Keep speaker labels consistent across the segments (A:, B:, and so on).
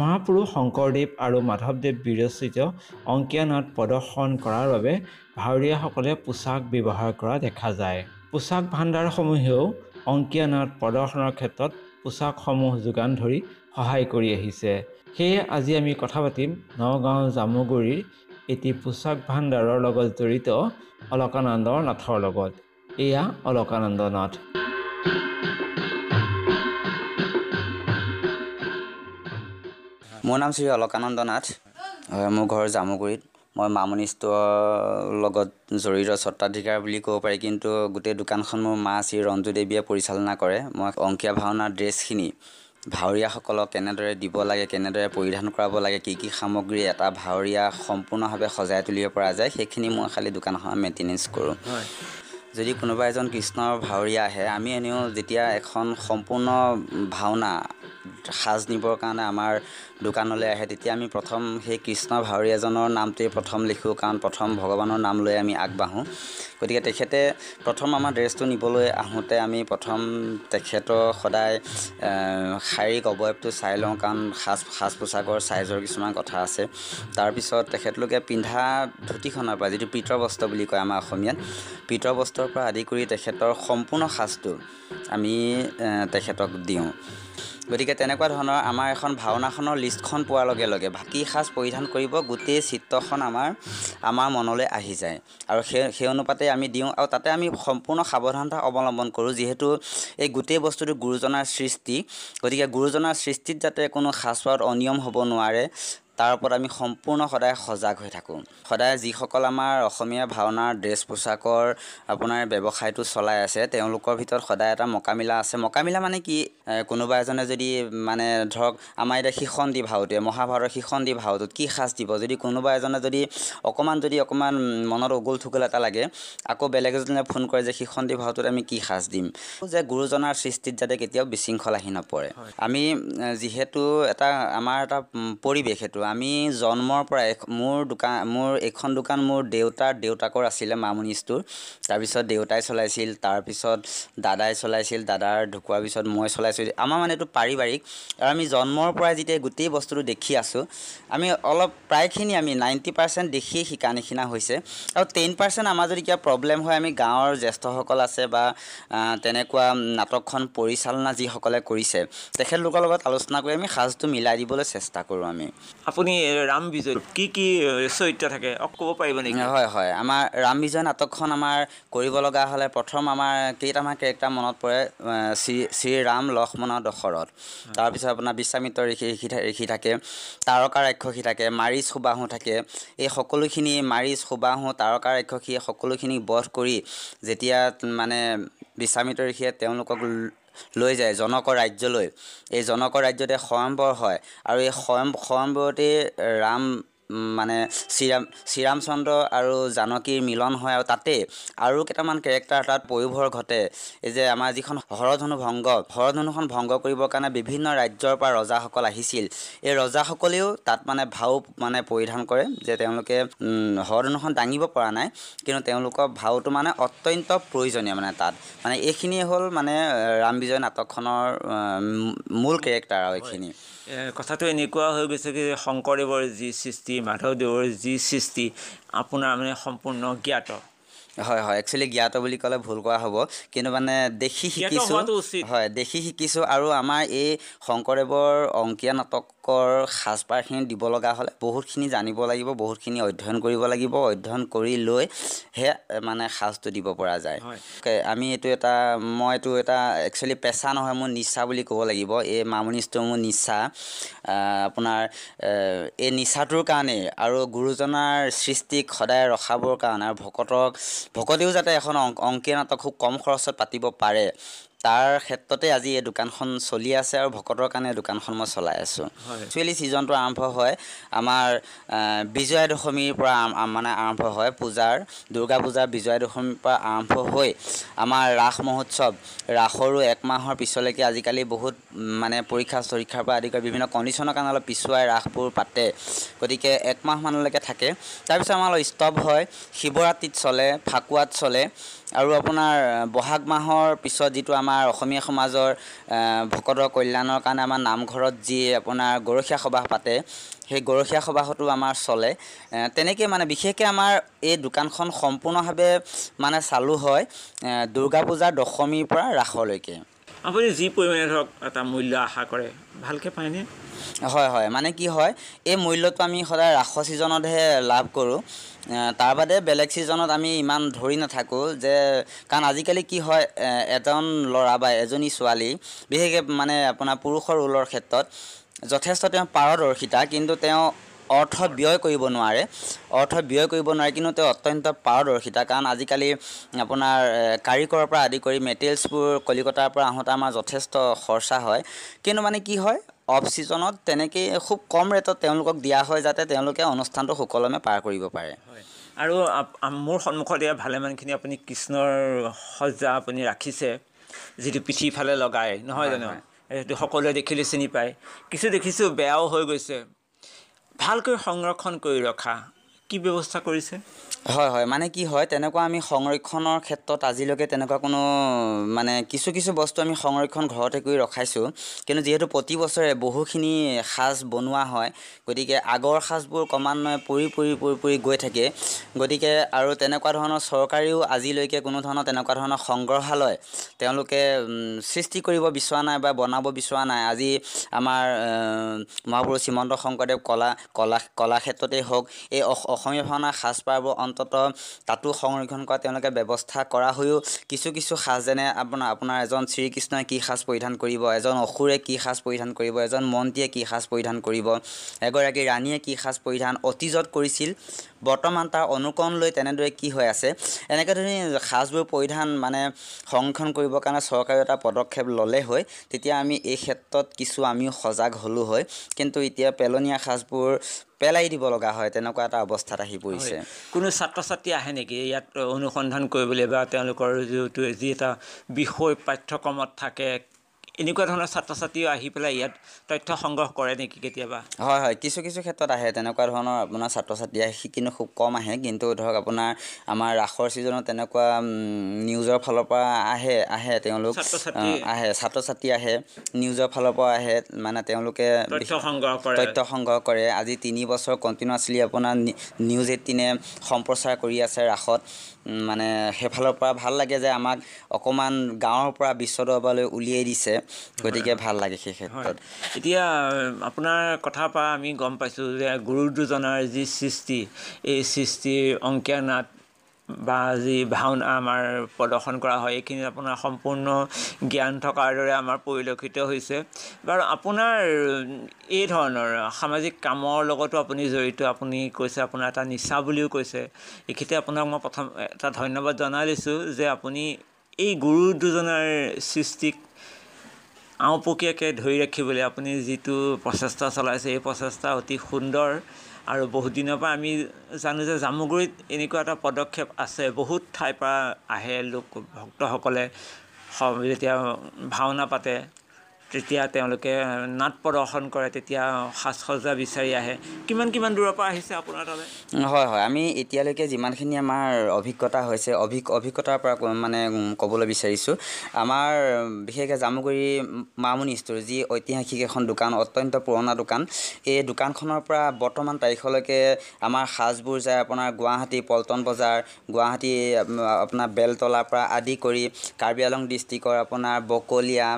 A: মহাপুৰুষ শংকৰদেৱ আৰু মাধৱদেৱ বিৰচিত অংকীয়া নাট প্ৰদৰ্শন কৰাৰ বাবে ভাৱৰীয়াসকলে পোচাক ব্যৱহাৰ কৰা দেখা যায়। পোচাক ভাণ্ডাৰসমূহেও অংকীয়া নাট প্ৰদৰ্শনৰ ক্ষেত্ৰত পোচাকসমূহ যোগান ধৰি সহায় কৰি আহিছে। সেয়ে আজি আমি কথা পাতিম নগাঁও জামুগুৰিৰ এটি পোচাক ভাণ্ডাৰৰ লগত জড়িত অলকানন্দ নাথৰ লগত। এয়া অলকানন্দ নাথ।
B: মোৰ নাম শ্ৰী অলকানন্দ নাথ। হয় মোৰ ঘৰ জামুগুৰিত। মই মামনি ষ্ট'ৰৰ লগত জড়িত স্বত্বাধিকাৰ বুলি ক'ব পাৰি কিন্তু গোটেই দোকানখন মোৰ মা শ্ৰী ৰঞ্জু দেৱীয়ে পৰিচালনা কৰে। মই অংকীয়া ভাওনাৰ ড্ৰেছখিনি ভাৱৰীয়াসকলক কেনেদৰে দিব লাগে কেনেদৰে পৰিধান কৰাব লাগে কি কি সামগ্ৰী এটা ভাৱৰীয়া সম্পূৰ্ণভাৱে সজাই তুলিব পৰা যায় সেইখিনি মই খালী দোকানখনত মেইনটেনেঞ্চ কৰোঁ।
A: হয়।
B: যদি কোনোবা এজন কৃষ্ণৰ ভাৱৰীয়া আহে আমি এনেও যেতিয়া এখন সম্পূৰ্ণ ভাওনা সাজ নিবৰ কাৰণে আমাৰ দোকানলৈ আহে তেতিয়া আমি প্ৰথম সেই কৃষ্ণ ভাৱৰীয়াজনৰ নামটোৱে প্ৰথম লিখোঁ কাৰণ প্ৰথম ভগৱানৰ নাম লৈ আমি আগবাঢ়োঁ। গতিকে তেখেতে প্ৰথম আমাৰ ড্ৰেছটো নিবলৈ আহোঁতে আমি প্ৰথম তেখেতৰ সদায় শাৰীৰিক অৱয়ৱটো চাই লওঁ কাৰণ সাজ সাজ পোছাকৰ চাইজৰ কিছুমান কথা আছে। তাৰপিছত তেখেতলোকে পিন্ধা ধুতিখনৰ পৰা যিটো পিতৰ বস্ত্ৰ বুলি কয় আমাৰ অসমীয়াত পিতৰ বস্ত্ৰৰ পৰা আদি কৰি তেখেতৰ সম্পূৰ্ণ সাজটো আমি তেখেতক দিওঁ। গতিকে তেনেকুৱা ধৰণৰ আমাৰ এখন ভাওনাখনৰ লিষ্টখন পোৱাৰ লগে লগে কি সাজ পৰিধান কৰিব গোটেই চিত্ৰখন আমাৰ আমাৰ মনলৈ আহি যায়। আৰু সেই সেই অনুপাতে আমি দিওঁ আৰু তাতে আমি সম্পূৰ্ণ সাৱধানতা অৱলম্বন কৰোঁ যিহেতু এই গোটেই বস্তুটো গুৰুজনাৰ সৃষ্টি। গতিকে গুৰুজনাৰ সৃষ্টিত যাতে কোনো সাজপাৰত অনিয়ম হ'ব নোৱাৰে তাৰ ওপৰত আমি সম্পূৰ্ণ সদায় সজাগ হৈ থাকোঁ। সদায় যিসকল আমাৰ অসমীয়া ভাওনাৰ ড্ৰেছ পোচাকৰ আপোনাৰ ব্যৱসায়টো চলাই আছে তেওঁলোকৰ ভিতৰত সদায় এটা মকামিলা আছে। মকামিলা মানে কি? কোনোবা এজনে যদি মানে ধৰক আমাৰ এতিয়া শিখন দি ভাওটোৱে মহাভাৰতৰ শিখন দি ভাওটোত কি সাজ দিব? যদি কোনোবা এজনে যদি অকণমান যদি অকণমান মনত উগুল থুগুল এটা লাগে আকৌ বেলেগ এজনে ফোন কৰে যে শিখন দি ভাওটোত আমি কি সাজ দিম? যে গুৰুজনাৰ সৃষ্টিত যাতে কেতিয়াও বিশৃংখল আহি নপৰে। আমি যিহেতু এটা আমাৰ এটা পৰিৱেশ সেইটো আমি জন্মৰ পৰাই মোৰ দোকান মোৰ এইখন দোকান মোৰ দেউতাৰ দেউতাকৰ আছিলে মামনি ষ্ট'ৰ। তাৰপিছত দেউতাই চলাইছিল তাৰপিছত দাদাই চলাইছিল দাদাৰ ঢুকোৱাৰ পিছত মই চলাইছোঁ। আমাৰ মানে এইটো পাৰিবাৰিক। আৰু আমি জন্মৰ পৰাই যেতিয়া গোটেই বস্তুটো দেখি আছোঁ আমি অলপ প্ৰায়খিনি আমি নাইণ্টি পাৰ্চেণ্ট দেখিয়ে শিকা নিচিনা হৈছে। আৰু টেন পাৰ্চেণ্ট আমাৰ যদি কিবা প্ৰব্লেম হয় আমি গাঁৱৰ জ্যেষ্ঠসকল আছে বা তেনেকুৱা নাটকখন পৰিচালনা যিসকলে কৰিছে তেখেতলোকৰ লগত আলোচনা কৰি আমি সাজটো মিলাই দিবলৈ চেষ্টা কৰোঁ আমি।
A: আপুনি ৰাম বিজয় কি কি চৰিত্ৰ থাকে ক'ব পাৰিব নেকি?
B: হয় হয় আমাৰ ৰাম বিজয় নাটকখন আমাৰ কৰিব লগা হ'লে প্ৰথম আমাৰ কেইটামান কেৰেক্টাৰ মনত পৰে শ্ৰী শ্ৰীৰাম লক্ষ্মণ দশৰথ। তাৰপিছত আপোনাৰ বিশ্বামিত্ৰ ঋষি ঋষি ঋষি থাকে তাৰকা ৰাক্ষসী থাকে মাৰিচ সুবাহু থাকে। এই সকলোখিনি মাৰিচ সুবাহু তাৰকা ৰাক্ষসী সকলোখিনি বধ কৰি যেতিয়া মানে বিশ্বামিত্ৰ ঋষিয়ে তেওঁলোকক লৈ যায় জনকৰ ৰাজ্যলৈ। এই জনকৰ ৰাজ্যতে স্বয়ম্বৰ হয় আৰু এই স্বয়ং স্বয়ম্বৰতেই ৰাম মানে শ্ৰীৰাম শ্ৰীৰামচন্দ্ৰ আৰু জানকীৰ মিলন হয় আৰু তাতে আৰু কেইটামান কেৰেক্টাৰ তাত পয়োভৰ ঘটে। এই যে আমাৰ যিখন হৰধনু ভংগ হৰধনুখন ভংগ কৰিবৰ কাৰণে বিভিন্ন ৰাজ্যৰ পৰা ৰজাসকল আহিছিল। এই ৰজাসকলেও তাত মানে ভাও মানে পৰিধান কৰে যে তেওঁলোকে হৰধনুখন দাঙিব পৰা নাই কিন্তু তেওঁলোকৰ ভাওটো মানে অত্যন্ত প্ৰয়োজনীয় মানে তাত। মানে এইখিনিয়ে হ'ল মানে ৰাম বিজয় নাটকখনৰ মূল কেৰেক্টাৰ আৰু এইখিনি।
A: কথাটো এনেকুৱা হৈ গৈছে কি শংকৰদেৱৰ যি সৃষ্টি মাধৱদেৱৰ যি সৃষ্টি আপোনাৰ মানে সম্পূৰ্ণ জ্ঞাত।
B: হয় হয় একচুৱেলি জ্ঞাত বুলি ক'লে ভুল কৰা হ'ব। কিন্তু মানে দেখি শিকিছোঁ হয় দেখি শিকিছোঁ আৰু আমাৰ এই শংকৰদেৱৰ অংকীয়া নাটকৰ সাজপাৰখিনি দিব লগা হ'লে বহুতখিনি জানিব লাগিব বহুতখিনি অধ্যয়ন কৰিব লাগিব অধ্যয়ন কৰি লৈ হে মানে সাজটো দিব পৰা যায়। আমি এইটো এটা মই এইটো এটা একচুৱেলি পেচা নহয় মোৰ নিচা বুলি ক'ব লাগিব। এই মামনিষ্টটো মোৰ নিচা। আপোনাৰ এই নিচাটোৰ কাৰণেই আৰু গুৰুজনাৰ সৃষ্টিক সদায় ৰখাবৰ কাৰণে আৰু ভকতক ভকতেও যাতে এখন অংকীয়া নাটক খুব কম খৰচত পাতিব পাৰে। তাৰ ক্ষেত্ৰতে আজি এই দোকানখন চলি আছে আৰু ভকতৰ কাৰণে দোকানখন মই চলাই আছোঁ। একচুৱেলি ছিজনটো আৰম্ভ হয় আমাৰ বিজয়া দশমীৰ পৰা মানে আৰম্ভ হয় পূজাৰ দুৰ্গা পূজাৰ বিজয়া দশমীৰ পৰা আৰম্ভ হৈ আমাৰ ৰাস মহোৎসৱ ৰাসৰো এক মাহৰ পিছলৈকে আজিকালি বহুত মানে পৰীক্ষা চৰীক্ষাৰ পৰা আদি কৰি বিভিন্ন কণ্ডিশ্যনৰ কাৰণে অলপ পিছুৱাই ৰাসবোৰ পাতে গতিকে এক মাহমানলৈকে থাকে। তাৰপিছত আমাৰ অলপ ষ্টপ হয় শিৱৰাত্ৰিত চলে ফাকুৱাত চলে আৰু আপোনাৰ বহাগ মাহৰ পিছত যিটো আমাৰ অসমীয়া সমাজৰ ভকতৰ কল্যাণৰ কাৰণে আমাৰ নামঘৰত যি আপোনাৰ গৰখীয়া সবাহ পাতে সেই গৰখীয়া সবাহতো আমাৰ চলে। তেনেকৈ মানে বিশেষকৈ আমাৰ এই দোকানখন সম্পূৰ্ণভাৱে মানে চালু হয় দুৰ্গা পূজাৰ দশমীৰ পৰা ৰাসলৈকে।
A: আপুনি যি পৰিমাণে ধৰক এটা মূল্য আশা কৰে ভালকৈ পায়নে?
B: হয় হয়। মানে কি হয় এই মূল্যটো আমি সদায় ৰাসৰ ছিজনতহে লাভ কৰোঁ। তাৰ বাদে বেলেগ ছিজনত আমি ইমান ধৰি নাথাকোঁ যে কাৰণ আজিকালি কি হয় এজন ল'ৰা বা এজনী ছোৱালী বিশেষকৈ মানে আপোনাৰ পুৰুষৰ ৰোলৰ ক্ষেত্ৰত যথেষ্ট তেওঁ পাৰদৰ্শিতা কিন্তু তেওঁ অৰ্থ ব্যয় কৰিব নোৱাৰে। অৰ্থ ব্যয় কৰিব নোৱাৰে কিন্তু তেওঁ অত্যন্ত পাৰদৰ্শিতা। কাৰণ আজিকালি আপোনাৰ কাৰিকৰৰ পৰা আদি কৰি মেটেৰিয়েলছবোৰ কলিকতাৰ পৰা আহোঁতে আমাৰ যথেষ্ট খৰচা হয়। কিন্তু মানে কি হয় অফ ছিজনত তেনেকেই খুব কম ৰেটত তেওঁলোকক দিয়া হয় যাতে তেওঁলোকে অনুষ্ঠানটো সুকলমে পাৰ কৰিব পাৰে।
A: আৰু মোৰ সন্মুখত এয়া ভালেমানখিনি আপুনি কৃষ্ণৰ সজ্জা আপুনি ৰাখিছে যিটো পিঠিৰ ফালে লগাই নহয়
B: হয়,
A: জানো। সেইটো সকলোৱে দেখিলে চিনি পায়। কিছু দেখিছোঁ বেয়াও হৈ গৈছে। ভালকৈ সংৰক্ষণ কৰি ৰখা কি ব্যৱস্থা কৰিছে?
B: হয় হয়। মানে কি হয় তেনেকুৱা আমি সংৰক্ষণৰ ক্ষেত্ৰত আজিলৈকে তেনেকুৱা কোনো মানে কিছু কিছু বস্তু আমি সংৰক্ষণ ঘৰতে কৰি ৰখাইছোঁ। কিন্তু যিহেতু প্ৰতি বছৰে বহুখিনি সাজ বনোৱা হয় গতিকে আগৰ সাজবোৰ ক্ৰমান্বয়ে পৰি পৰি পৰি পৰি গৈ থাকে। গতিকে আৰু তেনেকুৱা ধৰণৰ চৰকাৰেও আজিলৈকে কোনো ধৰণৰ তেনেকুৱা ধৰণৰ সংগ্ৰহালয় তেওঁলোকে সৃষ্টি কৰিব বিচৰা নাই বা বনাব বিচৰা নাই। আজি আমাৰ মহাপুৰুষ শ্ৰীমন্ত শংকৰদেৱ কলা কলা কলাক্ষেত্ৰতেই হওক এই অস- অসমীয়া ভাওনাৰ সাজপাৰবোৰ অন্তত তাতো সংৰক্ষণ কৰা তেওঁলোকে ব্যৱস্থা কৰা হৈও কিছু কিছু সাজ যেনে আপোনাৰ আপোনাৰ এজন শ্ৰীকৃষ্ণই কি সাজ পৰিধান কৰিব এজন অসুৰে কি সাজ পৰিধান কৰিব এজন মন্ত্ৰীয়ে কি সাজ পৰিধান কৰিব এগৰাকী ৰাণীয়ে কি সাজ পৰিধান অতীজত কৰিছিল বৰ্তমান তাৰ অনুকৰণ লৈ তেনেদৰে কি হৈ আছে এনেকৈ ধৰি সাজবোৰ পৰিধান মানে সংৰক্ষণ কৰিবৰ কাৰণে চৰকাৰেও এটা পদক্ষেপ ল'লে হয় তেতিয়া আমি এই ক্ষেত্ৰত কিছু আমিও সজাগ হ'লোঁ হয় কিন্তু এতিয়া পেলনীয়া সাজবোৰ পেলাই দিব লগা হয় তেনেকুৱা এটা অৱস্থাত আহি পৰিছে।
A: কোনো ছাত্ৰ ছাত্ৰী আহে নেকি ইয়াত অনুসন্ধান কৰিবলৈ বা তেওঁলোকৰ যিটো যি এটা বিষয় পাঠ্যক্ৰমত থাকে এনেকুৱা ধৰণৰ ছাত্ৰ ছাত্ৰীও আহি পেলাই ইয়াত তথ্য সংগ্ৰহ কৰে নেকি কেতিয়াবা?
B: হয় হয়। কিছু কিছু ক্ষেত্ৰত আহে। তেনেকুৱা ধৰণৰ আপোনাৰ ছাত্ৰ ছাত্ৰী আহে কিন্তু খুব কম আহে। কিন্তু ধৰক আপোনাৰ আমাৰ ৰাসৰ ছিজনত তেনেকুৱা নিউজৰ ফালৰ পৰা আহে আহে। তেওঁলোক। আহ, ছাত্ৰ ছাত্ৰী আহে নিউজৰ ফালৰ পৰা আহে। মানে তেওঁলোকে
A: তথ্য সংগ্ৰহ কৰে।
B: তথ্য সংগ্ৰহ কৰে। আজি তিনি বছৰ কণ্টিনিউৱাছলি আপোনাৰ নিউজ এইটিনে সম্প্ৰচাৰ কৰি আছে ৰাসত। মানে সেইফালৰ পৰা ভাল লাগে যে আমাক অকণমান গাঁৱৰ পৰা বিশ্ব দৰবাৰলৈ উলিয়াই দিছে। গতিকে ভাল লাগে সেই ক্ষেত্ৰত।
A: এতিয়া আপোনাৰ কথাৰ পৰা আমি গম পাইছোঁ যে গুৰু দুজনাৰ যি সৃষ্টি এই সৃষ্টিৰ অংকীয়া নাট বা যি ভাওনা আমাৰ প্ৰদৰ্শন কৰা হয় এইখিনিত আপোনাৰ সম্পূৰ্ণ জ্ঞান থকাৰ দৰে আমাৰ পৰিলক্ষিত হৈছে। বাৰু আপোনাৰ এই ধৰণৰ সামাজিক কামৰ লগতো আপুনি জড়িত আপুনি কৈছে আপোনাৰ এটা নিচা বুলিও কৈছে। এইখিনিতে আপোনাক মই প্ৰথম এটা ধন্যবাদ জনাই লৈছোঁ যে আপুনি এই গুৰু দুজনাৰ সৃষ্টিক আওপকীয়াকৈ ধৰি ৰাখিবলৈ আপুনি যিটো প্ৰচেষ্টা চলাইছে এই প্ৰচেষ্টা অতি সুন্দৰ আৰু বহুত দিনৰ পৰা আমি জানো যে জামুগুৰিত এনেকুৱা এটা পদক্ষেপ আছে। বহুত ঠাইৰ পৰা আহে লোক ভক্তসকলে যেতিয়া ভাওনা পাতে তেতিয়া তেওঁলোকে নাট প্ৰদৰ্শন কৰে তেতিয়া সাজ সজ্জা বিচাৰি আহে। কিমান কিমান দূৰৰ পৰা আহিছে আপোনাৰ তালৈ?
B: হয় হয়। আমি এতিয়ালৈকে যিমানখিনি আমাৰ অভিজ্ঞতা হৈছে অভিক অভিজ্ঞতাৰ পৰা মানে ক'বলৈ বিচাৰিছোঁ। আমাৰ বিশেষকৈ জামুগুৰি মামুনি ষ্ট'ৰ যি ঐতিহাসিক এখন দোকান অত্যন্ত পুৰণা দোকান এই দোকানখনৰ পৰা বৰ্তমান তাৰিখলৈকে আমাৰ সাজবোৰ যায় আপোনাৰ গুৱাহাটী পল্টন বজাৰ গুৱাহাটী আপ- আপোনাৰ বেলতলাৰ পৰা আদি কৰি কাৰ্বি আলং ডিষ্ট্ৰিক্টৰ আপোনাৰ বকলীয়া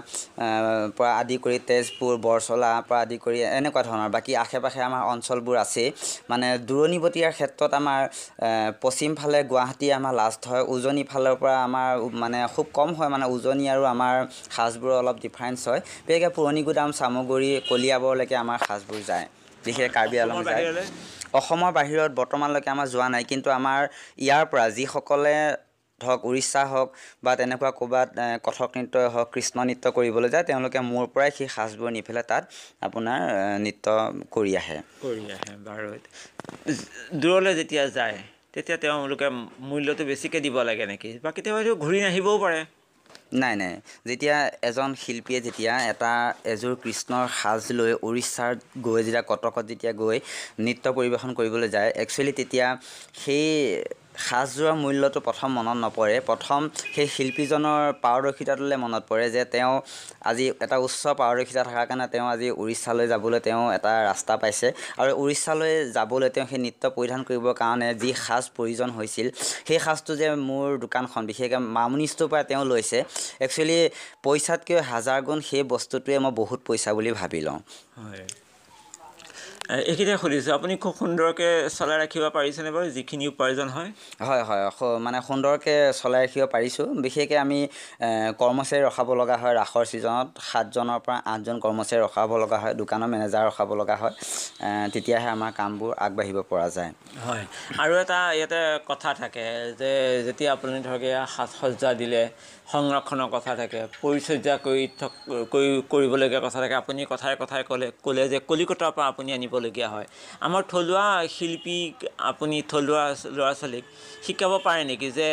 B: পৰা আদি কৰি তেজপুৰ বৰচলাৰ পৰা আদি কৰি এনেকুৱা ধৰণৰ। বাকী আশে পাশে আমাৰ অঞ্চলবোৰ আছেই মানে দূৰণিবতীয়াৰ ক্ষেত্ৰত আমাৰ আহ, পশ্চিম ফালে গুৱাহাটী আমাৰ লাষ্ট হয়। উজনি ফালৰ পৰা আমাৰ মানে খুব কম হয়। মানে উজনি আৰু আমাৰ সাজবোৰৰ অলপ ডিফাৰেঞ্চ হয়। বিশেষকৈ পুৰণি গুদাম চামগুৰি কলিয়াবৰলৈকে আমাৰ সাজবোৰ যায়। বিশেষ কাৰ্বি আলং
A: অসমৰ
B: যায়? অসমৰ বাহিৰত বৰ্তমানলৈকে আমাৰ যোৱা নাই। কিন্তু আমাৰ ইয়াৰ পৰা যিসকলে ধৰক উৰিষ্যা হওক বা তেনেকুৱা ক'ৰবাত কথক নৃত্যই হওক কৃষ্ণ নৃত্য কৰিবলৈ যায় তেওঁলোকে মোৰ পৰাই সেই সাজবোৰ নি পেলাই তাত আপোনাৰ নৃত্য কৰি আহে।
A: কৰি আহে বাৰু। দূৰলৈ যেতিয়া যায় তেতিয়া তেওঁলোকে মূল্যটো বেছিকৈ দিব লাগে নেকি? বা কেতিয়াবা ঘূৰি নাহিবও পাৰে।
B: নাই নাই। যেতিয়া এজন শিল্পীয়ে যেতিয়া এটা এযোৰ কৃষ্ণৰ সাজ লৈ উৰিষ্যাত গৈ যেতিয়া কটকত যেতিয়া গৈ নৃত্য পৰিৱেশন কৰিবলৈ যায় একচুৱেলি তেতিয়া সেই সাজযোৰৰ মূল্যটো প্ৰথম মনত নপৰে। প্ৰথম সেই শিল্পীজনৰ পাৰদৰ্শিতাটোলৈ মনত পৰে যে তেওঁ আজি এটা উচ্চ পাৰদৰ্শিতা থকাৰ কাৰণে তেওঁ আজি উৰিষ্যালৈ যাবলৈ তেওঁ এটা ৰাস্তা পাইছে। আৰু উৰিষ্যালৈ যাবলৈ তেওঁ সেই নৃত্য পৰিধান কৰিবৰ কাৰণে যি সাজ প্ৰয়োজন হৈছিল সেই সাজটো যে মোৰ দোকানখন বিশেষকৈ মামনি ষ্ট'ৰ পৰা তেওঁ লৈছে একচুৱেলি পইচাতকৈ হাজাৰ গুণ সেই বস্তুটোৱে মই বহুত পইচা বুলি ভাবি লওঁ।
A: হয়। এ, এইখিনিতে সুধিছোঁ। আপুনি খুব সুন্দৰকৈ চলাই ৰাখিব পাৰিছেনে বাৰু? যিখিনি উপাৰ্জন হয়।
B: হয় হয়। মানে সুন্দৰকৈ চলাই ৰাখিব পাৰিছোঁ। বিশেষকৈ আমি কৰ্মচাৰী ৰখাব লগা হয় ৰাসৰ ছিজনত। সাতজনৰ পৰা আঠজন কৰ্মচাৰী ৰখাব লগা হয়। দোকানৰ মেনেজাৰ ৰখাব লগা হয়। তেতিয়াহে আমাৰ কামবোৰ আগবাঢ়িব পৰা যায়।
A: হয়। আৰু এটা ইয়াতে কথা থাকে যে যেতিয়া আপুনি ধৰক সাজ সজ্জা দিলে সংৰক্ষণৰ কথা থাকে পৰিচৰ্যা কৰি থক কৰি কৰিবলগীয়া কথা থাকে আপুনি কথাই কথাই ক'লে ক'লে যে কলিকতাৰ পৰা আপুনি আনিবলগীয়া হয়। আমাৰ থলুৱা শিল্পীক আপুনি থলুৱা ল'ৰা ছোৱালীক শিকাব পাৰে নেকি যে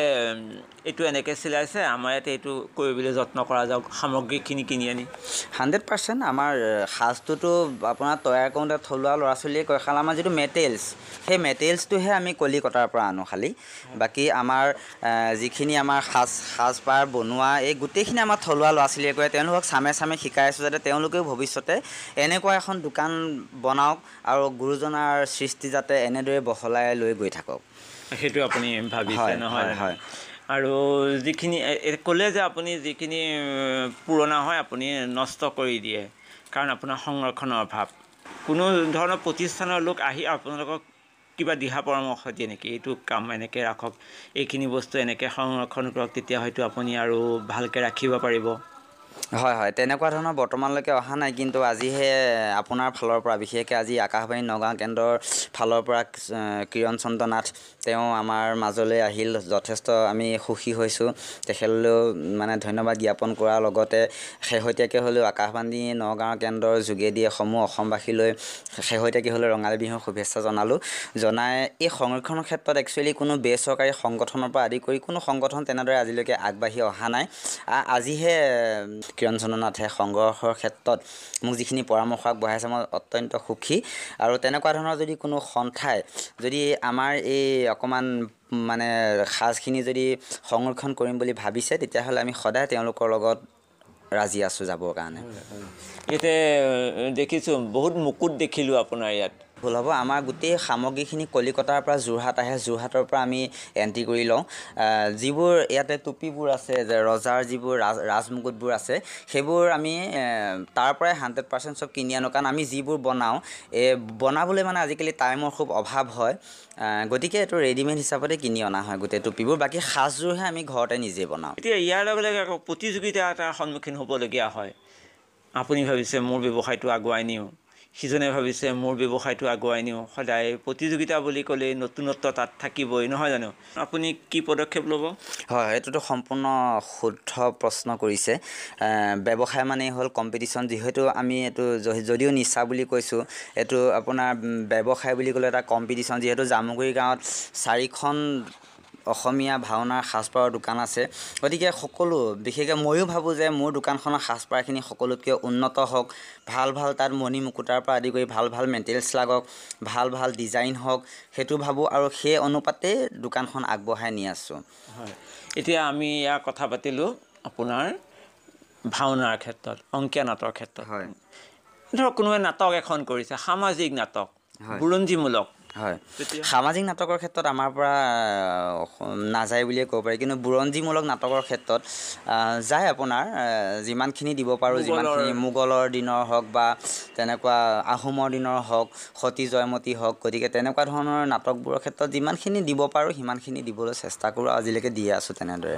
A: এইটো এনেকৈ চিলাইছে আমাৰ ইয়াতে এইটো কৰিবলৈ যত্ন কৰা যাওক সামগ্ৰীখিনি কিনি আনি
B: হাণ্ড্ৰেড পাৰ্চেণ্ট আমাৰ সাজটোতো আপোনাৰ তৈয়াৰ কৰোঁতে থলুৱা ল'ৰা ছোৱালীয়ে কয় খালি আমাৰ যিটো মেটেৰিয়েলছ সেই মেটেৰিয়েলছটোহে আমি কলিকতাৰ পৰা আনো খালি বাকী আমাৰ যিখিনি আমাৰ সাজ সাজপাৰ বনোৱা এই গোটেইখিনি আমাৰ থলুৱা ল'ৰা ছোৱালীয়ে কৰে তেওঁলোকক চামে চামে শিকাই আছোঁ যাতে তেওঁলোকেও ভৱিষ্যতে এনেকুৱা এখন দোকান বনাওক আৰু গুৰুজনাৰ সৃষ্টি যাতে এনেদৰে বহলাই লৈ গৈ থাকক
A: সেইটো আপুনি ভাবিছে
B: হয়,
A: নহয়?
B: হয়।
A: আৰু যিখিনি ক'লে যে আপুনি যিখিনি পুৰণা হয় আপুনি নষ্ট কৰি দিয়ে। কাৰণ আপোনাৰ সংৰক্ষণৰ অভাৱ। কোনো ধৰণৰ প্ৰতিষ্ঠানৰ লোক আহি আপোনালোকক কিবা দিহা পৰামৰ্শ দিয়ে নেকি? এইটো কাম এনেকৈ ৰাখক। এইখিনি বস্তু এনেকৈ সংৰক্ষণ কৰক তেতিয়া হয়তো আপুনি আৰু ভালকৈ ৰাখিব পাৰিব।
B: হয় হয়। তেনেকুৱা ধৰণৰ বৰ্তমানলৈকে অহা নাই কিন্তু আজিহে আপোনাৰ ফালৰ পৰা বিশেষকৈ আজি আকাশবাণী নগাঁও কেন্দ্ৰৰ ফালৰ পৰা কিৰণ চন্দ্ৰ নাথ তেওঁ আমাৰ মাজলৈ আহিল। যথেষ্ট আমি সুখী হৈছোঁ। তেখেতলৈও মানে ধন্যবাদ জ্ঞাপন কৰাৰ লগতে শেহতীয়াকৈ হ'লেও আকাশবাণী নগাঁও কেন্দ্ৰৰ যোগেদি সমূহ অসমবাসীলৈ শেহতীয়াকৈ হ'লেও ৰঙালী বিহুৰ শুভেচ্ছা জনালোঁ। জনাই এই সংৰক্ষণৰ ক্ষেত্ৰত একচুৱেলি কোনো বেচৰকাৰী সংগঠনৰ পৰা আদি কৰি কোনো সংগঠন তেনেদৰে আজিলৈকে আগবাঢ়ি অহা নাই। আজিহে এ, কিৰণ চন্দ্ৰ নাথে সংগ্ৰহৰ ক্ষেত্ৰত মোক যিখিনি পৰামৰ্শ আগবঢ়াইছে মই অত্যন্ত সুখী। আৰু তেনেকুৱা ধৰণৰ যদি কোনো সন্থাই যদি আমাৰ এই অকণমান মানে সাজখিনি যদি সংৰক্ষণ কৰিম বুলি ভাবিছে তেতিয়াহ'লে আমি সদায় তেওঁলোকৰ লগত ৰাজি আছোঁ যাবৰ কাৰণে।
A: ইয়াতে দেখিছোঁ বহুত মুকুট দেখিলোঁ আপোনাৰ ইয়াত।
B: ভুল হ'ব। আমাৰ গোটেই সামগ্ৰীখিনি কলিকতাৰ পৰা যোৰহাট আহে। যোৰহাটৰ পৰা আমি এণ্ট্ৰি কৰি লওঁ। যিবোৰ ইয়াতে টুপিবোৰ আছে যে ৰজাৰ যিবোৰ ৰাজ ৰাজমুকুটবোৰ আছে সেইবোৰ আমি তাৰ পৰাই হাণ্ড্ৰেড পাৰ্চেণ্ট চব কিনি আনো। কাৰণ আমি যিবোৰ বনাওঁ এই বনাবলৈ মানে আজিকালি টাইমৰ খুব অভাৱ হয়। গতিকে এইটো ৰেডিমেড হিচাপতে কিনি অনা হয় গোটেই টুপিবোৰ। বাকী সাজযোৰহে আমি ঘৰতে নিজে বনাওঁ।
A: এতিয়া ইয়াৰ লগে লগে আকৌ প্ৰতিযোগিতা এটাৰ সন্মুখীন হ'বলগীয়া হয়। আপুনি ভাবিছে মোৰ ব্যৱসায়টো আগুৱাই নিওঁ। সিজনে ভাবিছে মোৰ ব্যৱসায়টো আগুৱাই নিওঁ। সদায় প্ৰতিযোগিতা বুলি ক'লেই নতুনত্ব তাত থাকিবই নহয় জানো? আপুনি কি পদক্ষেপ ল'ব?
B: হয় এইটোতো সম্পূৰ্ণ শুদ্ধ প্ৰশ্ন কৰিছে। ব্যৱসায় মানেই হ'ল কম্পিটিশ্যন যিহেতু আমি এইটো যদিও নিচা বুলি কৈছোঁ এইটো আপোনাৰ ব্যৱসায় বুলি ক'লে এটা কম্পিটিশ্যন যিহেতু জামুগুৰি গাঁৱত চাৰিখন অসমীয়া ভাওনাৰ সাজপাৰৰ দোকান আছে। গতিকে সকলো বিশেষকৈ ময়ো ভাবোঁ যে মোৰ দোকানখনৰ সাজপাৰখিনি সকলোতকৈ উন্নত হওক। ভাল ভাল তাত মণি মুকুটাৰ পৰা আদি কৰি ভাল ভাল মেটেৰিয়েলছ লাগক ভাল ভাল ডিজাইন হওক সেইটো ভাবোঁ আৰু সেই অনুপাতে দোকানখন আগবঢ়াই নি আছোঁ।
A: হয়। এতিয়া আমি ইয়াৰ কথা পাতিলোঁ আপোনাৰ ভাওনাৰ ক্ষেত্ৰত অংকীয়া নাটৰ ক্ষেত্ৰত।
B: হয়।
A: ধৰক কোনোবাই নাটক এখন কৰিছে সামাজিক নাটক। বুৰঞ্জীমূলক।
B: হয়। সামাজিক নাটকৰ ক্ষেত্ৰত আমাৰ পৰা নাযায় বুলিয়ে ক'ব পাৰি। কিন্তু বুৰঞ্জীমূলক নাটকৰ ক্ষেত্ৰত যায় আপোনাৰ যিমানখিনি দিব পাৰোঁ যিমানখিনি মোগলৰ দিনৰ হওক বা তেনেকুৱা আহোমৰ দিনৰ হওক সতী জয়মতী হওক গতিকে তেনেকুৱা ধৰণৰ নাটকবোৰৰ ক্ষেত্ৰত যিমানখিনি দিব পাৰোঁ সিমানখিনি দিবলৈ চেষ্টা কৰোঁ আজিলৈকে দিয়ে আছোঁ তেনেদৰে।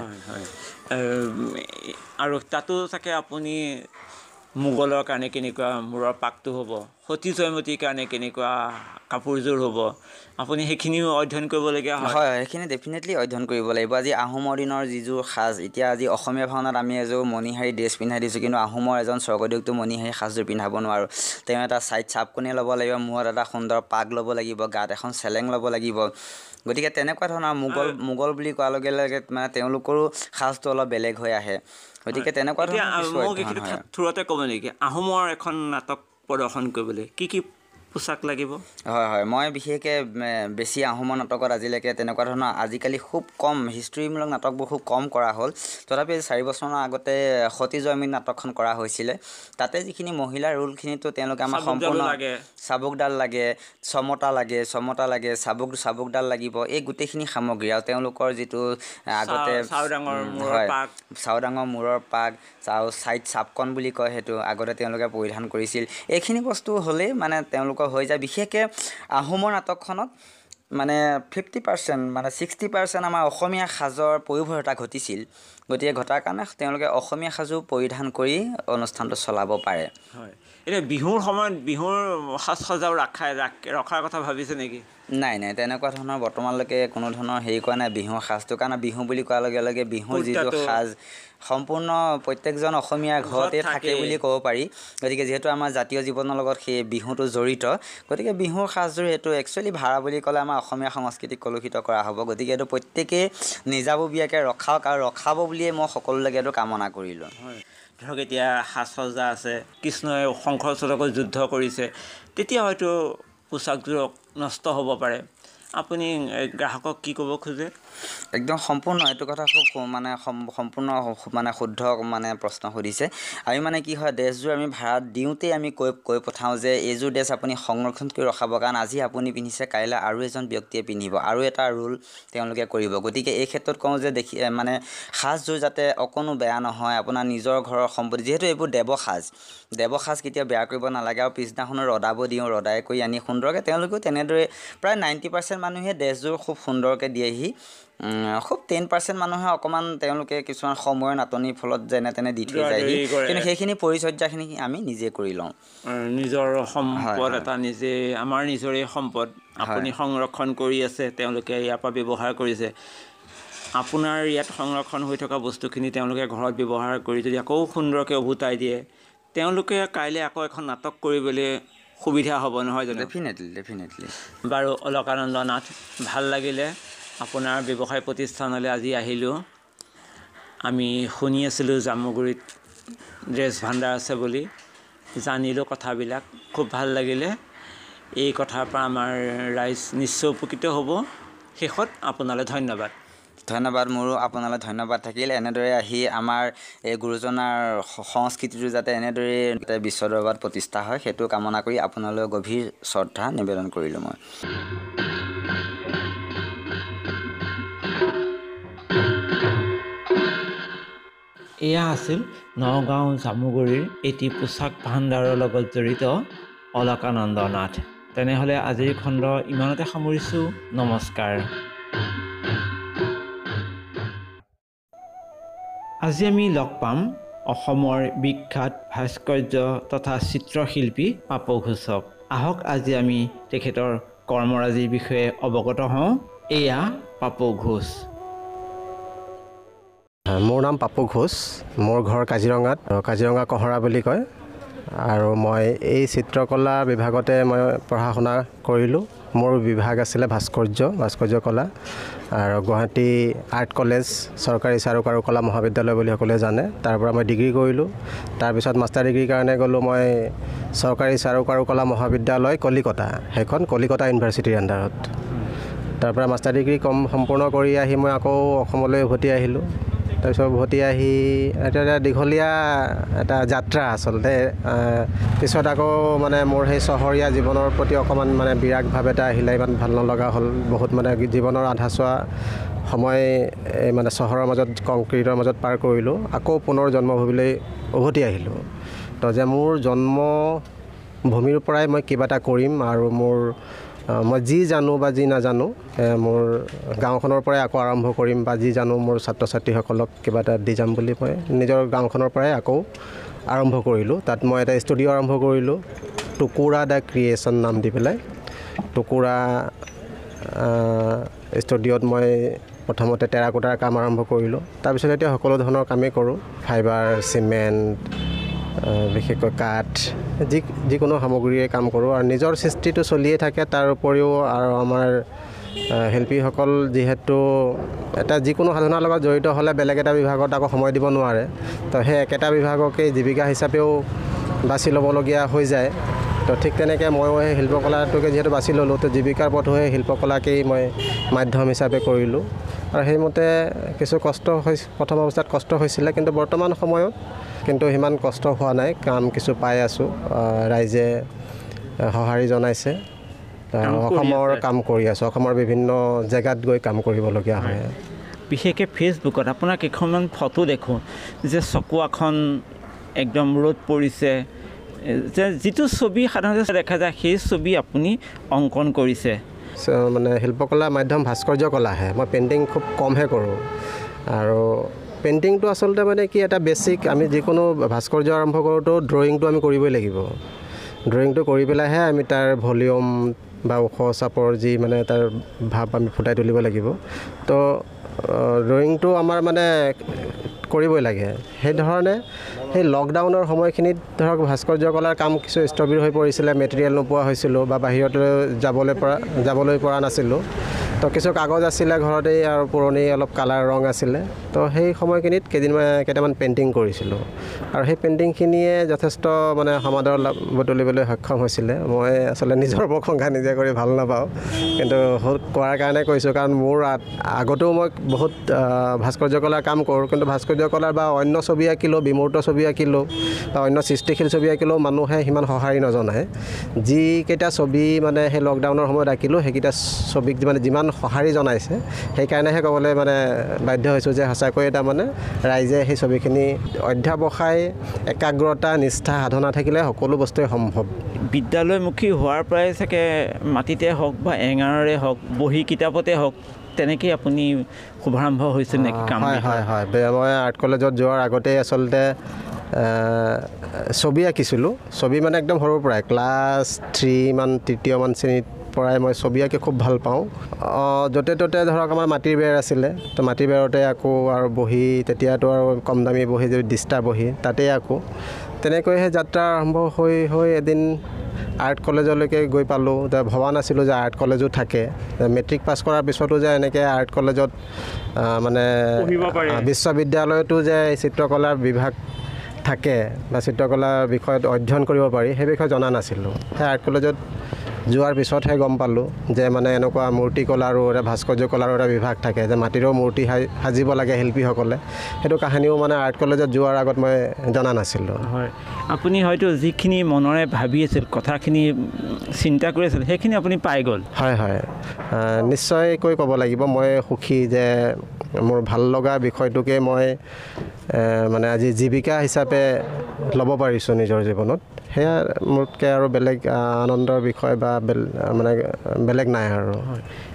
A: আৰু তাতো চাগে আপুনি মোগলৰ কাৰণে কেনেকুৱা মূৰৰ পাকটো হ'ব সতী জয়মতীৰ কাৰণে কেনেকুৱা কাপোৰযোৰ হ'ব আপুনি সেইখিনিও অধ্যয়ন কৰিবলগীয়া হয়।
B: হয় সেইখিনি ডেফিনেটলি অধ্যয়ন কৰিব লাগিব। আজি আহোমৰ দিনৰ যিযোৰ সাজ এতিয়া আজি অসমীয়া ভাওনাত আমি এযোৰ মণিহাৰী ড্ৰেছ পিন্ধাই দিছোঁ কিন্তু আহোমৰ এজন স্বৰ্গদেউকটো মণিহাৰী সাজযোৰ পিন্ধাব নোৱাৰোঁ। তেওঁ এটা ছাইড চাপকণি ল'ব লাগিব মূৰত এটা সুন্দৰ পাগ ল'ব লাগিব গাত এখন চেলেং ল'ব লাগিব। গতিকে তেনেকুৱা ধৰণৰ মোগল মোগল বুলি কোৱাৰ লগে লগে মানে তেওঁলোকৰো সাজটো অলপ বেলেগ হৈ আহে। গতিকে তেনেকুৱা ধৰণৰ
A: মোক এইখিনি থুৰতে ক'ব নেকি? আহোমৰ এখন নাটক প্ৰদৰ্শন কৰিবলৈ কি কি পোচাক লাগিব।
B: হয় হয়। মই বিশেষকৈ বেছি আহোমৰ নাটকত আজিলৈকে তেনেকুৱা ধৰণৰ আজিকালি খুব কম হিষ্ট্ৰীমূলক নাটকবোৰ খুব কম কৰা হ'ল। তথাপি চাৰি বছৰমানৰ আগতে সতী জয়মী নাটকখন কৰা হৈছিলে। তাতে যিখিনি মহিলাৰ ৰোলখিনিতো তেওঁলোকে আমাৰ সম্পূৰ্ণ চাবুকডাল লাগে চমতা লাগে চমতা লাগে চাবুক চাবুকডাল লাগিব এই গোটেইখিনি সামগ্ৰী আৰু তেওঁলোকৰ যিটো আগতে
A: হয়
B: চাউডাঙৰ মূৰৰ পাক চাউ ছাইড চাপকণ বুলি কয় সেইটো আগতে তেওঁলোকে পৰিধান কৰিছিল। এইখিনি বস্তু হ'লেই মানে তেওঁলোকৰ হৈ যায়। বিশেষকৈ আহোমৰ নাটকখনত মানে ফিফটি পাৰ্চেণ্ট মানে ছিক্সটি পাৰ্চেণ্ট আমাৰ অসমীয়া সাজৰ প্ৰয়োভৰতা ঘটিছিল। গতিকে ঘটাৰ কাৰণে তেওঁলোকে অসমীয়া সাজো পৰিধান কৰি অনুষ্ঠানটো চলাব পাৰে।
A: হয়। এতিয়া বিহুৰ সময়ত বিহুৰ সাজ সজাও ৰাখাই ৰখাৰ কথা ভাবিছে নেকি?
B: নাই নাই তেনেকুৱা ধৰণৰ বৰ্তমানলৈকে কোনো ধৰণৰ হেৰি কৰা নাই বিহুৰ সাজটো। কাৰণ বিহু বুলি কোৱাৰ লগে লগে বিহুৰ যিটো সাজ সম্পূৰ্ণ প্ৰত্যেকজন অসমীয়াৰ ঘৰতে থাকে বুলি ক'ব পাৰি। গতিকে যিহেতু আমাৰ জাতীয় জীৱনৰ লগত সেই বিহুটো জড়িত গতিকে বিহুৰ সাজযোৰ এইটো একচুৱেলি ভাড়া বুলি ক'লে আমাৰ অসমীয়া সংস্কৃতিক কলুষিত কৰা হ'ব। গতিকে এইটো প্ৰত্যেকেই নিজাববীয়াকৈ ৰখাওক আৰু ৰখাব বুলিয়ে মই সকলোলৈকে এইটো কামনা কৰিলোঁ।
A: ধৰক এতিয়া সাজ সজ্জা আছে কৃষ্ণই শংকৰ চলকৈ যুদ্ধ কৰিছে তেতিয়া হয়তো পোচাকযোৰক নষ্ট হ'ব পাৰে। আপুনি গ্ৰাহকক কি ক'ব খোজে?
B: একদম সম্পূৰ্ণ এইটো কথা খুব মানে সম্পূৰ্ণ মানে শুদ্ধ মানে প্ৰশ্ন সুধিছে। আমি মানে কি হয় ড্ৰেছযোৰ আমি ভাড়াত দিওঁতেই আমি কৈ কৈ পঠাওঁ যে এইযোৰ ড্ৰেছ আপুনি সংৰক্ষণ কৰি ৰখাব কাৰণ আজি আপুনি পিন্ধিছে কাইলৈ আৰু এজন ব্যক্তিয়ে পিন্ধিব আৰু এটা ৰোল তেওঁলোকে কৰিব। গতিকে এই ক্ষেত্ৰত কওঁ যে দেখি মানে সাজযোৰ যাতে অকণো বেয়া নহয় আপোনাৰ নিজৰ ঘৰৰ সম্পত্তি যিহেতু এইবোৰ দেৱসাজ। দেৱসাজ কেতিয়াও বেয়া কৰিব নালাগে আৰু পিছদিনাখনো ৰদাব দিওঁ ৰদাই কৰি আনি সুন্দৰকৈ তেওঁলোকেও তেনেদৰে প্ৰায় নাইণ্টি পাৰ্চেণ্ট মানুহে ড্ৰেছযোৰ খুব সুন্দৰকৈ দিয়েহি। খুব টেন পাৰ্চেণ্ট মানুহে অকণমান তেওঁলোকে কিছুমান সময়ৰ নাটনিৰ ফলত যেনে তেনে দি থৈ যায়হি। কিন্তু সেইখিনি পৰিচৰ্যাখিনি আমি নিজে কৰি লওঁ।
A: নিজৰ সম্পদ এটা নিজে আমাৰ নিজৰে সম্পদ। আপুনি সংৰক্ষণ কৰি আছে তেওঁলোকে ইয়াৰ পৰা ব্যৱহাৰ কৰিছে। আপোনাৰ ইয়াত সংৰক্ষণ হৈ থকা বস্তুখিনি তেওঁলোকে ঘৰত ব্যৱহাৰ কৰি যদি আকৌ সুন্দৰকৈ উভতাই দিয়ে তেওঁলোকে কাইলৈ আকৌ এখন নাটক কৰিবলৈ সুবিধা হ'ব নহয় জানো?
B: ডেফিনেটলি ডেফিনেটলি
A: বাৰু অলকানন্দ নাথ ভাল লাগিলে আপোনাৰ ব্যৱসায় প্ৰতিষ্ঠানলৈ আজি আহিলোঁ। আমি শুনি আছিলোঁ জামুগুৰিত ড্ৰেছ ভাণ্ডাৰ আছে বুলি। জানিলোঁ কথাবিলাক খুব ভাল লাগিলে। এই কথাৰ পৰা আমাৰ ৰাইজ নিশ্চয় উপকৃত হ'ব। শেষত আপোনালৈ ধন্যবাদ।
B: ধন্যবাদ মোৰো আপোনালৈ ধন্যবাদ থাকিল। এনেদৰে আহি আমাৰ এই গুৰুজনাৰ সংস্কৃতিটো যাতে এনেদৰে বিশ্ব দৰবাৰত প্ৰতিষ্ঠা হয় সেইটো কামনা কৰি আপোনালৈ গভীৰ শ্ৰদ্ধা নিবেদন কৰিলোঁ মই।
A: এয়া আছিল নগাঁও জামুগুৰিৰ এটি পোচাক ভাণ্ডাৰৰ লগত জড়িত অলকানন্দ নাথ তেনেহ'লে আজিৰ খণ্ড ইমানতে সামৰিছোঁ। নমস্কাৰ। আজি আমি লগ পাম অসমৰ বিখ্যাত ভাস্কৰ্য তথা চিত্ৰশিল্পী পাপু ঘোষক। আহক আজি আমি তেখেতৰ কৰ্মৰাজিৰ বিষয়ে অৱগত হওঁ। এয়া পাপু ঘোষ।
C: মোৰ নাম পাপু ঘোষ। মোৰ ঘৰ কাজিৰঙাত কাজিৰঙা কহৰা বুলি কয়। আৰু মই এই চিত্ৰকলা বিভাগতে মই পঢ়া শুনা কৰিলোঁ। মোৰ বিভাগ আছিলে ভাস্কৰ্য ভাস্কৰ্য কলা আৰু গুৱাহাটী আৰ্ট কলেজ চৰকাৰী চাৰু কাৰু কলা মহাবিদ্যালয় বুলি সকলোৱে জানে। তাৰ পৰা মই ডিগ্ৰী কৰিলোঁ। তাৰপিছত মাষ্টাৰ ডিগ্ৰীৰ কাৰণে গ'লোঁ মই চৰকাৰী চাৰু কাৰু কলা মহাবিদ্যালয় কলিকতা সেইখন কলিকতা ইউনিভাৰ্চিটিৰ আণ্ডাৰত। তাৰ পৰা মাষ্টাৰ ডিগ্ৰী কম সম্পূৰ্ণ কৰি আহি মই আকৌ অসমলৈ উভতি আহিলোঁ। তাৰপিছত উভতি আহি এটা এটা দীঘলীয়া এটা যাত্ৰা আচলতে পিছত আকৌ মানে মোৰ সেই চহৰীয়া জীৱনৰ প্ৰতি অকণমান মানে বিৰাগভাৱ এটা আহিলে ইমান ভাল নলগা হ'ল। বহুত মানে জীৱনৰ আধা চোৱা সময় এই মানে চহৰৰ মাজত কংক্ৰিটৰ মাজত পাৰ কৰিলোঁ। আকৌ পুনৰ জন্মভূমিলৈ উভতি আহিলোঁ। তো যে মোৰ জন্মভূমিৰ পৰাই মই কিবা এটা কৰিম আৰু মোৰ মই যি জানো বা যি নাজানো মোৰ গাঁওখনৰ পৰাই আকৌ আৰম্ভ কৰিম বা যি জানো মোৰ ছাত্ৰ ছাত্ৰীসকলক কিবা এটা দি যাম বুলি মই নিজৰ গাঁওখনৰ পৰাই আকৌ আৰম্ভ কৰিলোঁ। তাত মই এটা ষ্টুডিঅ' আৰম্ভ কৰিলোঁ টুকুৰা দ্য ক্ৰিয়েশ্যন নাম দি পেলাই। টুকুৰা ষ্টুডিঅ'ত মই প্ৰথমতে টেৰাকোটাৰ কাম আৰম্ভ কৰিলোঁ। তাৰপিছত এতিয়া সকলো ধৰণৰ কামেই কৰোঁ। ফাইবাৰ চিমেণ্ট বিশেষকৈ কাঠ যি যিকোনো সামগ্ৰীৰে কাম কৰোঁ আৰু নিজৰ সৃষ্টিটো চলিয়ে থাকে তাৰ উপৰিও আৰু আমাৰ শিল্পীসকল যিহেতু এটা যিকোনো সাধনাৰ লগত জড়িত হ'লে বেলেগ এটা বিভাগত আকৌ সময় দিব নোৱাৰে। তো সেই একেটা বিভাগকেই জীৱিকা হিচাপেও বাছি ল'বলগীয়া হৈ যায়। তো ঠিক তেনেকৈ ময়ো সেই শিল্পকলাটোকে যিহেতু বাছি ল'লোঁ তো জীৱিকাৰ পথো সেই শিল্পকলাকেই মই মাধ্যম হিচাপে কৰিলোঁ। আৰু সেইমতে কিছু কষ্ট হৈ প্ৰথম অৱস্থাত কষ্ট হৈছিলে কিন্তু বৰ্তমান সময়ত কিন্তু সিমান কষ্ট হোৱা নাই কাম কিছু পাই আছোঁ ৰাইজে সঁহাৰি জনাইছে। অসমৰ। কাম কৰি আছোঁ অসমৰ বিভিন্ন জেগাত গৈ কাম কৰিবলগীয়া হয়।
A: বিশেষকৈ ফেচবুকত আপোনাৰ কেইখনমান ফটো দেখোঁ যে চকুৱাখন একদম ৰ'দ পৰিছে। যে যিটো ছবি সাধাৰণতে দেখা যায় সেই ছবি আপুনি অংকন কৰিছে।
C: মানে শিল্পকলা মাধ্যম ভাস্কৰ্য কলাহে মই পেইণ্টিং খুব কমহে কৰোঁ। আৰু পেইণ্টিংটো আচলতে মানে কি এটা বেছিক আমি যিকোনো ভাস্কৰ্য আৰম্ভ কৰোঁতেও ড্ৰয়িংটো আমি কৰিবই লাগিব। ড্ৰয়িংটো কৰি পেলাইহে আমি তাৰ ভলিউম বা ওখ চাপৰ যি মানে তাৰ ভাৱ আমি ফুটাই তুলিব লাগিব। তো ড্ৰয়িংটো আমাৰ মানে কৰিবই লাগে। সেইধৰণে সেই লকডাউনৰ সময়খিনিত ধৰক ভাস্কৰ্য কলাৰ কাম কিছু স্থবিৰ হৈ পৰিছিলে মেটেৰিয়েল নোপোৱা হৈছিলোঁ বা বাহিৰলৈ যাবলৈ পৰা যাবলৈ পৰা নাছিলোঁ। তো কিছু কাগজ আছিলে ঘৰতেই আৰু পুৰণি অলপ কালাৰ ৰং আছিলে। তো সেই সময়খিনিত কেইদিনমান কেইটামান পেইণ্টিং কৰিছিলোঁ। আৰু সেই পেইণ্টিংখিনিয়ে যথেষ্ট মানে সমাদৰ বুটলিবলৈ সক্ষম হৈছিলে। মই আচলতে নিজৰ প্ৰশংসা নিজে কৰি ভাল নাপাওঁ। কিন্তু কৰাৰ কাৰণে কৈছোঁ কাৰণ মোৰ আগতেও মই বহুত আহ, ভাস্কৰ্য কলাৰ কাম কৰোঁ। কিন্তু ভাস্কৰ্য কলাৰ বা অন্য ছবি আঁকিলেও বিমূৰ্ত ছবি আঁকিলেও বা অন্য সৃষ্টিশীল ছবি আঁকিলেও মানুহে সিমান সঁহাৰি নজনায়। যিকেইটা ছবি মানে সেই লকডাউনৰ সময়ত আঁকিলোঁ সেইকেইটা ছবিক মানে যিমান সঁহাৰি জনাইছে সেইকাৰণেহে ক'বলৈ মানে বাধ্য হৈছোঁ যে সঁচাকৈয়ে তাৰমানে ৰাইজে সেই ছবিখিনি অধ্যাৱসায় একাগ্ৰতা নিষ্ঠা সাধনা থাকিলে সকলো বস্তুৱে সম্ভৱ।
A: বিদ্যালয়মুখী হোৱাৰ পৰাই চাগে মাটিতে হওক বা এঙাৰৰে হওক বহী কিতাপতে হওক তেনেকেই আপুনি শুভাৰম্ভ হৈছিল নেকি কাম
C: হয় হয় হয়। মই আৰ্ট কলেজত যোৱাৰ আগতেই আচলতে ছবি আঁকিছিলোঁ। ছবি মানে একদম সৰুৰ পৰাই ক্লাছ থ্ৰীমান তৃতীয়মান শ্ৰেণীত পৰাই মই ছবি আঁকি খুব ভাল পাওঁ। য'তে ত'তে ধৰক আমাৰ মাটিৰ বেৰ আছিলে তো মাটিৰ বেৰতে আঁকো আৰু বহি তেতিয়াতো আৰু কম দামী বহি যদি দিষ্টা বহি তাতেই আঁকো। তেনেকৈ সেই যাত্ৰা আৰম্ভ হৈ হৈ এদিন আৰ্ট কলেজলৈকে গৈ পালোঁ। যে ভবা নাছিলোঁ যে আৰ্ট কলেজো থাকে। মেট্ৰিক পাছ কৰাৰ পিছতো যে এনেকৈ আৰ্ট কলেজত মানে বিশ্ববিদ্যালয়তো যে চিত্ৰকলাৰ বিভাগ থাকে বা চিত্ৰকলাৰ বিষয়ত অধ্যয়ন কৰিব পাৰি সেই বিষয়ে জনা নাছিলোঁ। সেই আৰ্ট কলেজত যোৱাৰ পিছতহে গম পালোঁ যে মানে এনেকুৱা মূৰ্তিকলাৰো এটা ভাস্কৰ্য কলাৰো এটা বিভাগ থাকে যে মাটিৰেও মূৰ্তি সাজ- সাজিব লাগে শিল্পীসকলে। সেইটো কাহিনীও মানে আৰ্ট কলেজত যোৱাৰ আগত মই জনা নাছিলোঁ।
A: হয়। আপুনি হয়তো যিখিনি মনেৰে ভাবি আছিল কথাখিনি চিন্তা কৰি আছিল সেইখিনি আপুনি পাই গ'ল।
C: হয় হয়। নিশ্চয়কৈ ক'ব লাগিব। মই সুখী যে মোৰ ভাল লগা বিষয়টোকে মই মানে আজি জীৱিকা হিচাপে ল'ব পাৰিছোঁ নিজৰ জীৱনত। সেয়া মোতকৈ আৰু বেলেগ আনন্দৰ বিষয় বা মানে বেলেগ নাই আৰু।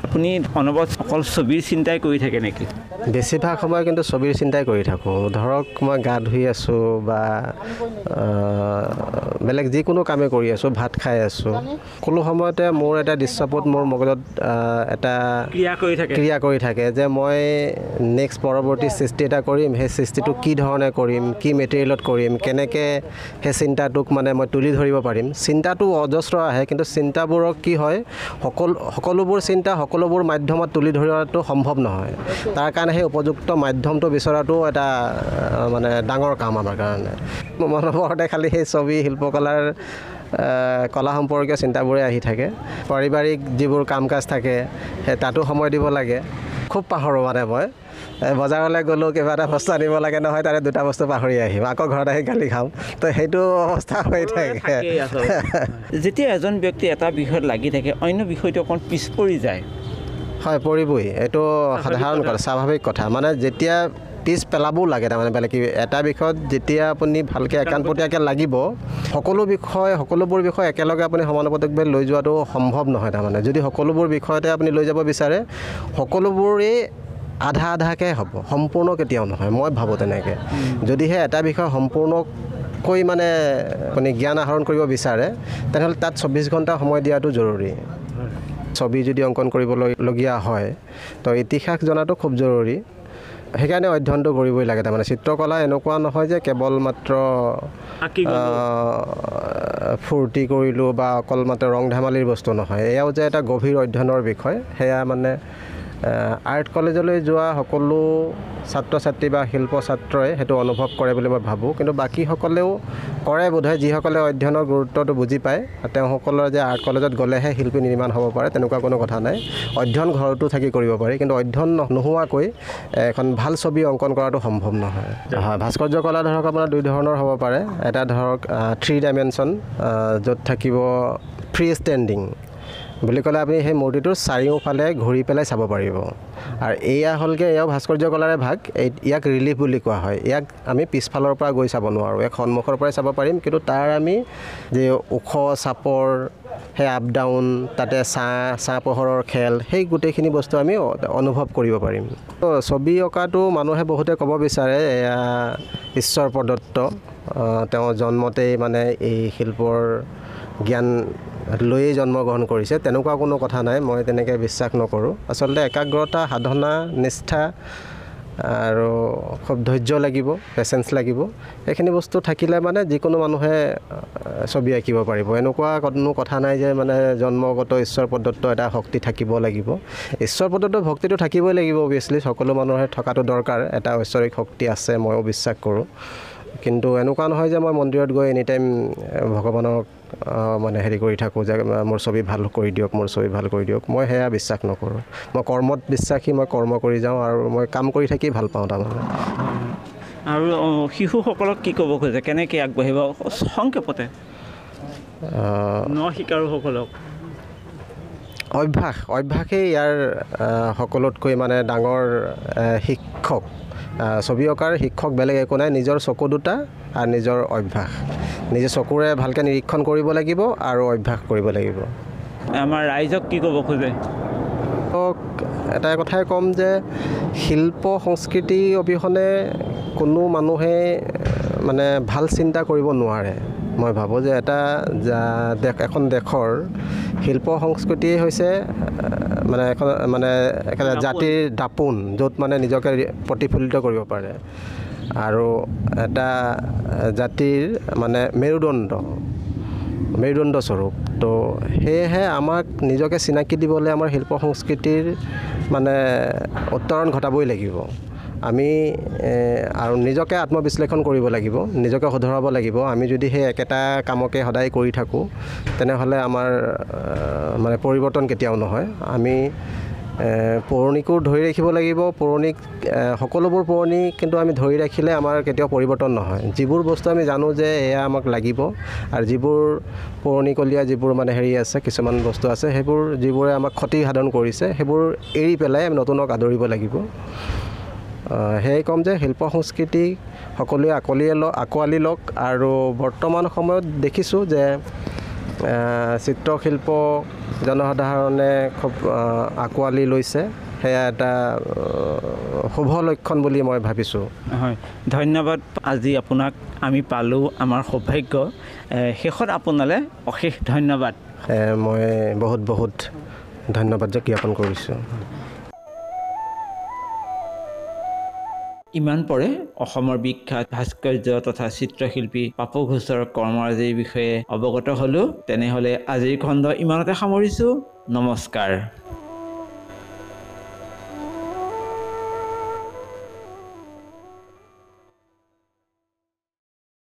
A: আপুনি অনবৰত অকল ছবিৰ চিন্তাই কৰি থাকে নেকি?
C: বেছিভাগ সময় কিন্তু ছবিৰ চিন্তাই কৰি থাকোঁ। ধৰক মই গা ধুই আছোঁ বা বেলেগ যিকোনো কামেই কৰি আছোঁ ভাত খাই আছোঁ। সকলো সময়তে মোৰ এটা দৃশ্যপট মোৰ মগজত এটা
A: ক্ৰিয়া কৰি থাকে।
C: ক্ৰিয়া কৰি থাকে যে মই নেক্সট পৰৱৰ্তী সৃষ্টি এটা কৰিম সেই সৃষ্টিটো কি ধৰণে কৰিম কি মেটেৰিয়েলত কৰিম কেনেকৈ সেই চিন্তাটোক মানে মই তুলি ধৰিব পাৰিম। চিন্তাটো অজস্ৰ আহে কিন্তু চিন্তাবোৰক কি হয় সকলো সকলোবোৰ চিন্তা সকলোবোৰ মাধ্যমত তুলি ধৰাটো সম্ভৱ নহয়। তাৰ কাৰণে সেই উপযুক্ত মাধ্যমটো বিচৰাটো এটা মানে ডাঙৰ কাম আমাৰ কাৰণে। মনৰ পৰতে খালি সেই ছবি শিল্পকলাৰ কলা সম্পৰ্কীয় চিন্তাবোৰে আহি থাকে। পাৰিবাৰিক যিবোৰ কাম কাজ থাকে সেই তাতো সময় দিব লাগে। খুব পাহৰোঁ মানে মই। বজাৰলৈ গ'লোঁ কিবা এটা বস্তু আনিব লাগে নহয় তাৰে দুটা বস্তু পাহৰি আহিম। আকৌ ঘৰত আহি গালি খাম। তো সেইটো অৱস্থা হৈ থাকে।
A: যেতিয়া এজন ব্যক্তি এটা বিষয়ত লাগি থাকে অন্য বিষয়টো অকণ পিছ পৰি যায়।
C: হয় পৰিবই। এইটো সাধাৰণ কথা স্বাভাৱিক কথা। মানে যেতিয়া পিছ পেলাবও লাগে তাৰমানে বেলেগ কি এটা বিষয়ত যেতিয়া আপুনি ভালকৈ একাণপতীয়াকৈ লাগিব সকলো বিষয় সকলোবোৰ বিষয় একেলগে আপুনি সমানুপাতিকভাৱে লৈ যোৱাটো সম্ভৱ নহয় তাৰমানে। যদি সকলোবোৰ বিষয়তে আপুনি লৈ যাব বিচাৰে সকলোবোৰেই আধা আধাকৈ হ'ব সম্পূৰ্ণ কেতিয়াও নহয় মই ভাবোঁ তেনেকৈ। যদিহে এটা বিষয় সম্পূৰ্ণকৈ মানে আপুনি জ্ঞান আহৰণ কৰিব বিচাৰে তেনেহ'লে তাত চৌব্বিছ ঘণ্টা সময় দিয়াটো জৰুৰী। ছবি যদি অংকন কৰিবলগীয়া হয় তো ইতিহাস জনাটো খুব জৰুৰী। সেইকাৰণে অধ্যয়নটো কৰিবই লাগে তাৰমানে চিত্ৰকলা এনেকুৱা নহয় যে কেৱল মাত্ৰ ফূৰ্তি কৰিলোঁ বা অকল মাত্ৰ ৰং ধেমালিৰ বস্তু নহয় এয়াও যে এটা গভীৰ অধ্যয়নৰ বিষয় সেয়া মানে আৰ্ট কলেজলৈ যোৱা সকলো ছাত্ৰ ছাত্ৰী বা শিল্প ছাত্ৰই সেইটো অনুভৱ কৰে বুলি মই ভাবোঁ। কিন্তু বাকীসকলেও কৰে বোধহয় যিসকলে অধ্যয়নৰ গুৰুত্বটো বুজি পায় তেওঁসকলৰ যে আৰ্ট কলেজত গ'লেহে শিল্পী নিৰ্মাণ হ'ব পাৰে তেনেকুৱা কোনো কথা নাই। অধ্যয়ন ঘৰতো থাকি কৰিব পাৰি কিন্তু অধ্যয়ন নোহোৱাকৈ এখন ভাল ছবি অংকন কৰাটো সম্ভৱ নহয়। হয় ভাস্কৰ্য কলা ধৰক আপোনাৰ দুই ধৰণৰ হ'ব পাৰে। এটা ধৰক থ্ৰী ডাইমেনশ্যন য'ত থাকিব ফ্ৰী ষ্টেণ্ডিং বুলি ক'লে আপুনি সেই মূৰ্তিটোৰ চাৰিওফালে ঘূৰি পেলাই চাব পাৰিব। আৰু এয়া হ'লগৈ এয়াও ভাস্কৰ্য কলাৰে ভাগ এই ইয়াক ৰিলিফ বুলি কোৱা হয়। ইয়াক আমি পিছফালৰ পৰা গৈ চাব নোৱাৰোঁ। ইয়াক সন্মুখৰ পৰাই চাব পাৰিম। কিন্তু তাৰ আমি যে ওখ চাপৰ সেই আপ ডাউন তাতে ছাঁ ছাঁ পোহৰৰ খেল সেই গোটেইখিনি বস্তু আমি অনুভৱ কৰিব পাৰিম। ছবি অঁকাটো মানুহে বহুতে ক'ব বিচাৰে এয়া ঈশ্বৰ প্ৰদত্ত। তেওঁ জন্মতেই মানে এই শিল্পৰ জ্ঞান লৈয়ে জন্মগ্ৰহণ কৰিছে তেনেকুৱা কোনো কথা নাই মই তেনেকৈ বিশ্বাস নকৰোঁ। আচলতে একাগ্ৰতা সাধনা নিষ্ঠা আৰু খুব ধৈৰ্য লাগিব পেচেঞ্চ লাগিব এইখিনি বস্তু থাকিলে মানে যিকোনো মানুহে ছবি আঁকিব পাৰিব। এনেকুৱা কোনো কথা নাই যে মানে জন্মগত ঈশ্বৰ প্ৰদত্ত এটা শক্তি থাকিব লাগিব। ঈশ্বৰ প্ৰদত্ত ভক্তিটো থাকিবই লাগিব অভিয়াছলি সকলো মানুহে থকাটো দৰকাৰ এটা ঐশ্বৰিক শক্তি আছে ময়ো বিশ্বাস কৰোঁ। কিন্তু এনেকুৱা নহয় যে মই মন্দিৰত গৈ এনি টাইম ভগৱানক মানে হেৰি কৰি থাকোঁ যে মোৰ ছবি ভাল কৰি দিয়ক মোৰ ছবি ভাল কৰি দিয়ক। মই সেয়া বিশ্বাস নকৰোঁ। মই কৰ্মত বিশ্বাসী মই কৰ্ম কৰি যাওঁ আৰু মই কাম কৰি থাকি ভাল পাওঁ তাৰমানে।
A: আৰু শিশুসকলক কি ক'ব খোজে? কেনেকৈ আগবাঢ়িব? সংক্ষেপতে। ন শিকাৰুসকলক।
C: অভ্যাস অভ্যাসেই ইয়াৰ সকলোতকৈ মানে ডাঙৰ শিক্ষক। ছবি অঁকাৰ শিক্ষক বেলেগ একো নাই নিজৰ চকু দুটা আৰু নিজৰ অভ্যাস। নিজে চকুৰে ভালকৈ নিৰীক্ষণ কৰিব লাগিব আৰু অভ্যাস কৰিব লাগিব।
A: আমাৰ ৰাইজক কি ক'ব খোজে?
C: এটা কথাই ক'ম যে শিল্প সংস্কৃতি অবিহনে কোনো মানুহে মানে ভাল চিন্তা কৰিব নোৱাৰে। মই ভাবোঁ যে এটা এখন দেশৰ শিল্প সংস্কৃতিয়ে হৈছে মানে এখন মানে একেটা জাতিৰ দাপোন য'ত মানে নিজকে প্ৰতিফলিত কৰিব পাৰে। আৰু এটা জাতিৰ মানে মেৰুদণ্ড মেৰুদণ্ড স্বৰূপ। তো সেয়েহে আমাক নিজকে চিনাকি দিবলৈ আমাৰ শিল্প সংস্কৃতিৰ মানে উত্তৰণ ঘটাবই লাগিব। আমি আৰু নিজকে আত্মবিশ্লেষণ কৰিব লাগিব নিজকে শুধৰাব লাগিব। আমি যদি সেই একেটা কামকে সদায় কৰি থাকোঁ তেনেহ'লে আমাৰ মানে পৰিৱৰ্তন কেতিয়াও নহয়। আমি পুৰণিকো ধৰি ৰাখিব লাগিব পৌৰণিক সকলোবোৰ পুৰণি কিন্তু আমি ধৰি ৰাখিলে আমাৰ কেতিয়াও পৰিৱৰ্তন নহয়। যিবোৰ বস্তু আমি জানো যে এয়া আমাক লাগিব আৰু যিবোৰ পুৰণিকলীয়া যিবোৰ মানে হেৰি আছে কিছুমান বস্তু আছে সেইবোৰ যিবোৰে আমাক ক্ষতি সাধন কৰিছে সেইবোৰ এৰি পেলাই আমি নতুনক আদৰিব লাগিব। সেয়ে ক'ম যে শিল্প সংস্কৃতি সকলোৱে আকলিয়ে লওক আঁকোৱালি লওক আৰু বৰ্তমান সময়ত দেখিছোঁ যে চিত্ৰশিল্প জনসাধাৰণে খুব আঁকোৱালি লৈছে। সেয়া এটা শুভ লক্ষণ বুলি মই ভাবিছোঁ।
A: হয় ধন্যবাদ। আজি আপোনাক আমি পালোঁ আমাৰ সৌভাগ্য। শেষত আপোনালৈ অশেষ ধন্যবাদ।
C: মই বহুত বহুত ধন্যবাদ জ্ঞাপন কৰিছোঁ।
A: ইমান পৰে? অসমৰ বিখ্যাত ভাস্কৰ্য তথা চিত্ৰশিল্পী পাপু ঘোষৰ কৰ্মৰাজিৰ বিষয়ে অৱগত হ'লোঁ। তেনেহ'লে আজিৰ খণ্ড ইমানতে সামৰিছোঁ। নমস্কাৰ।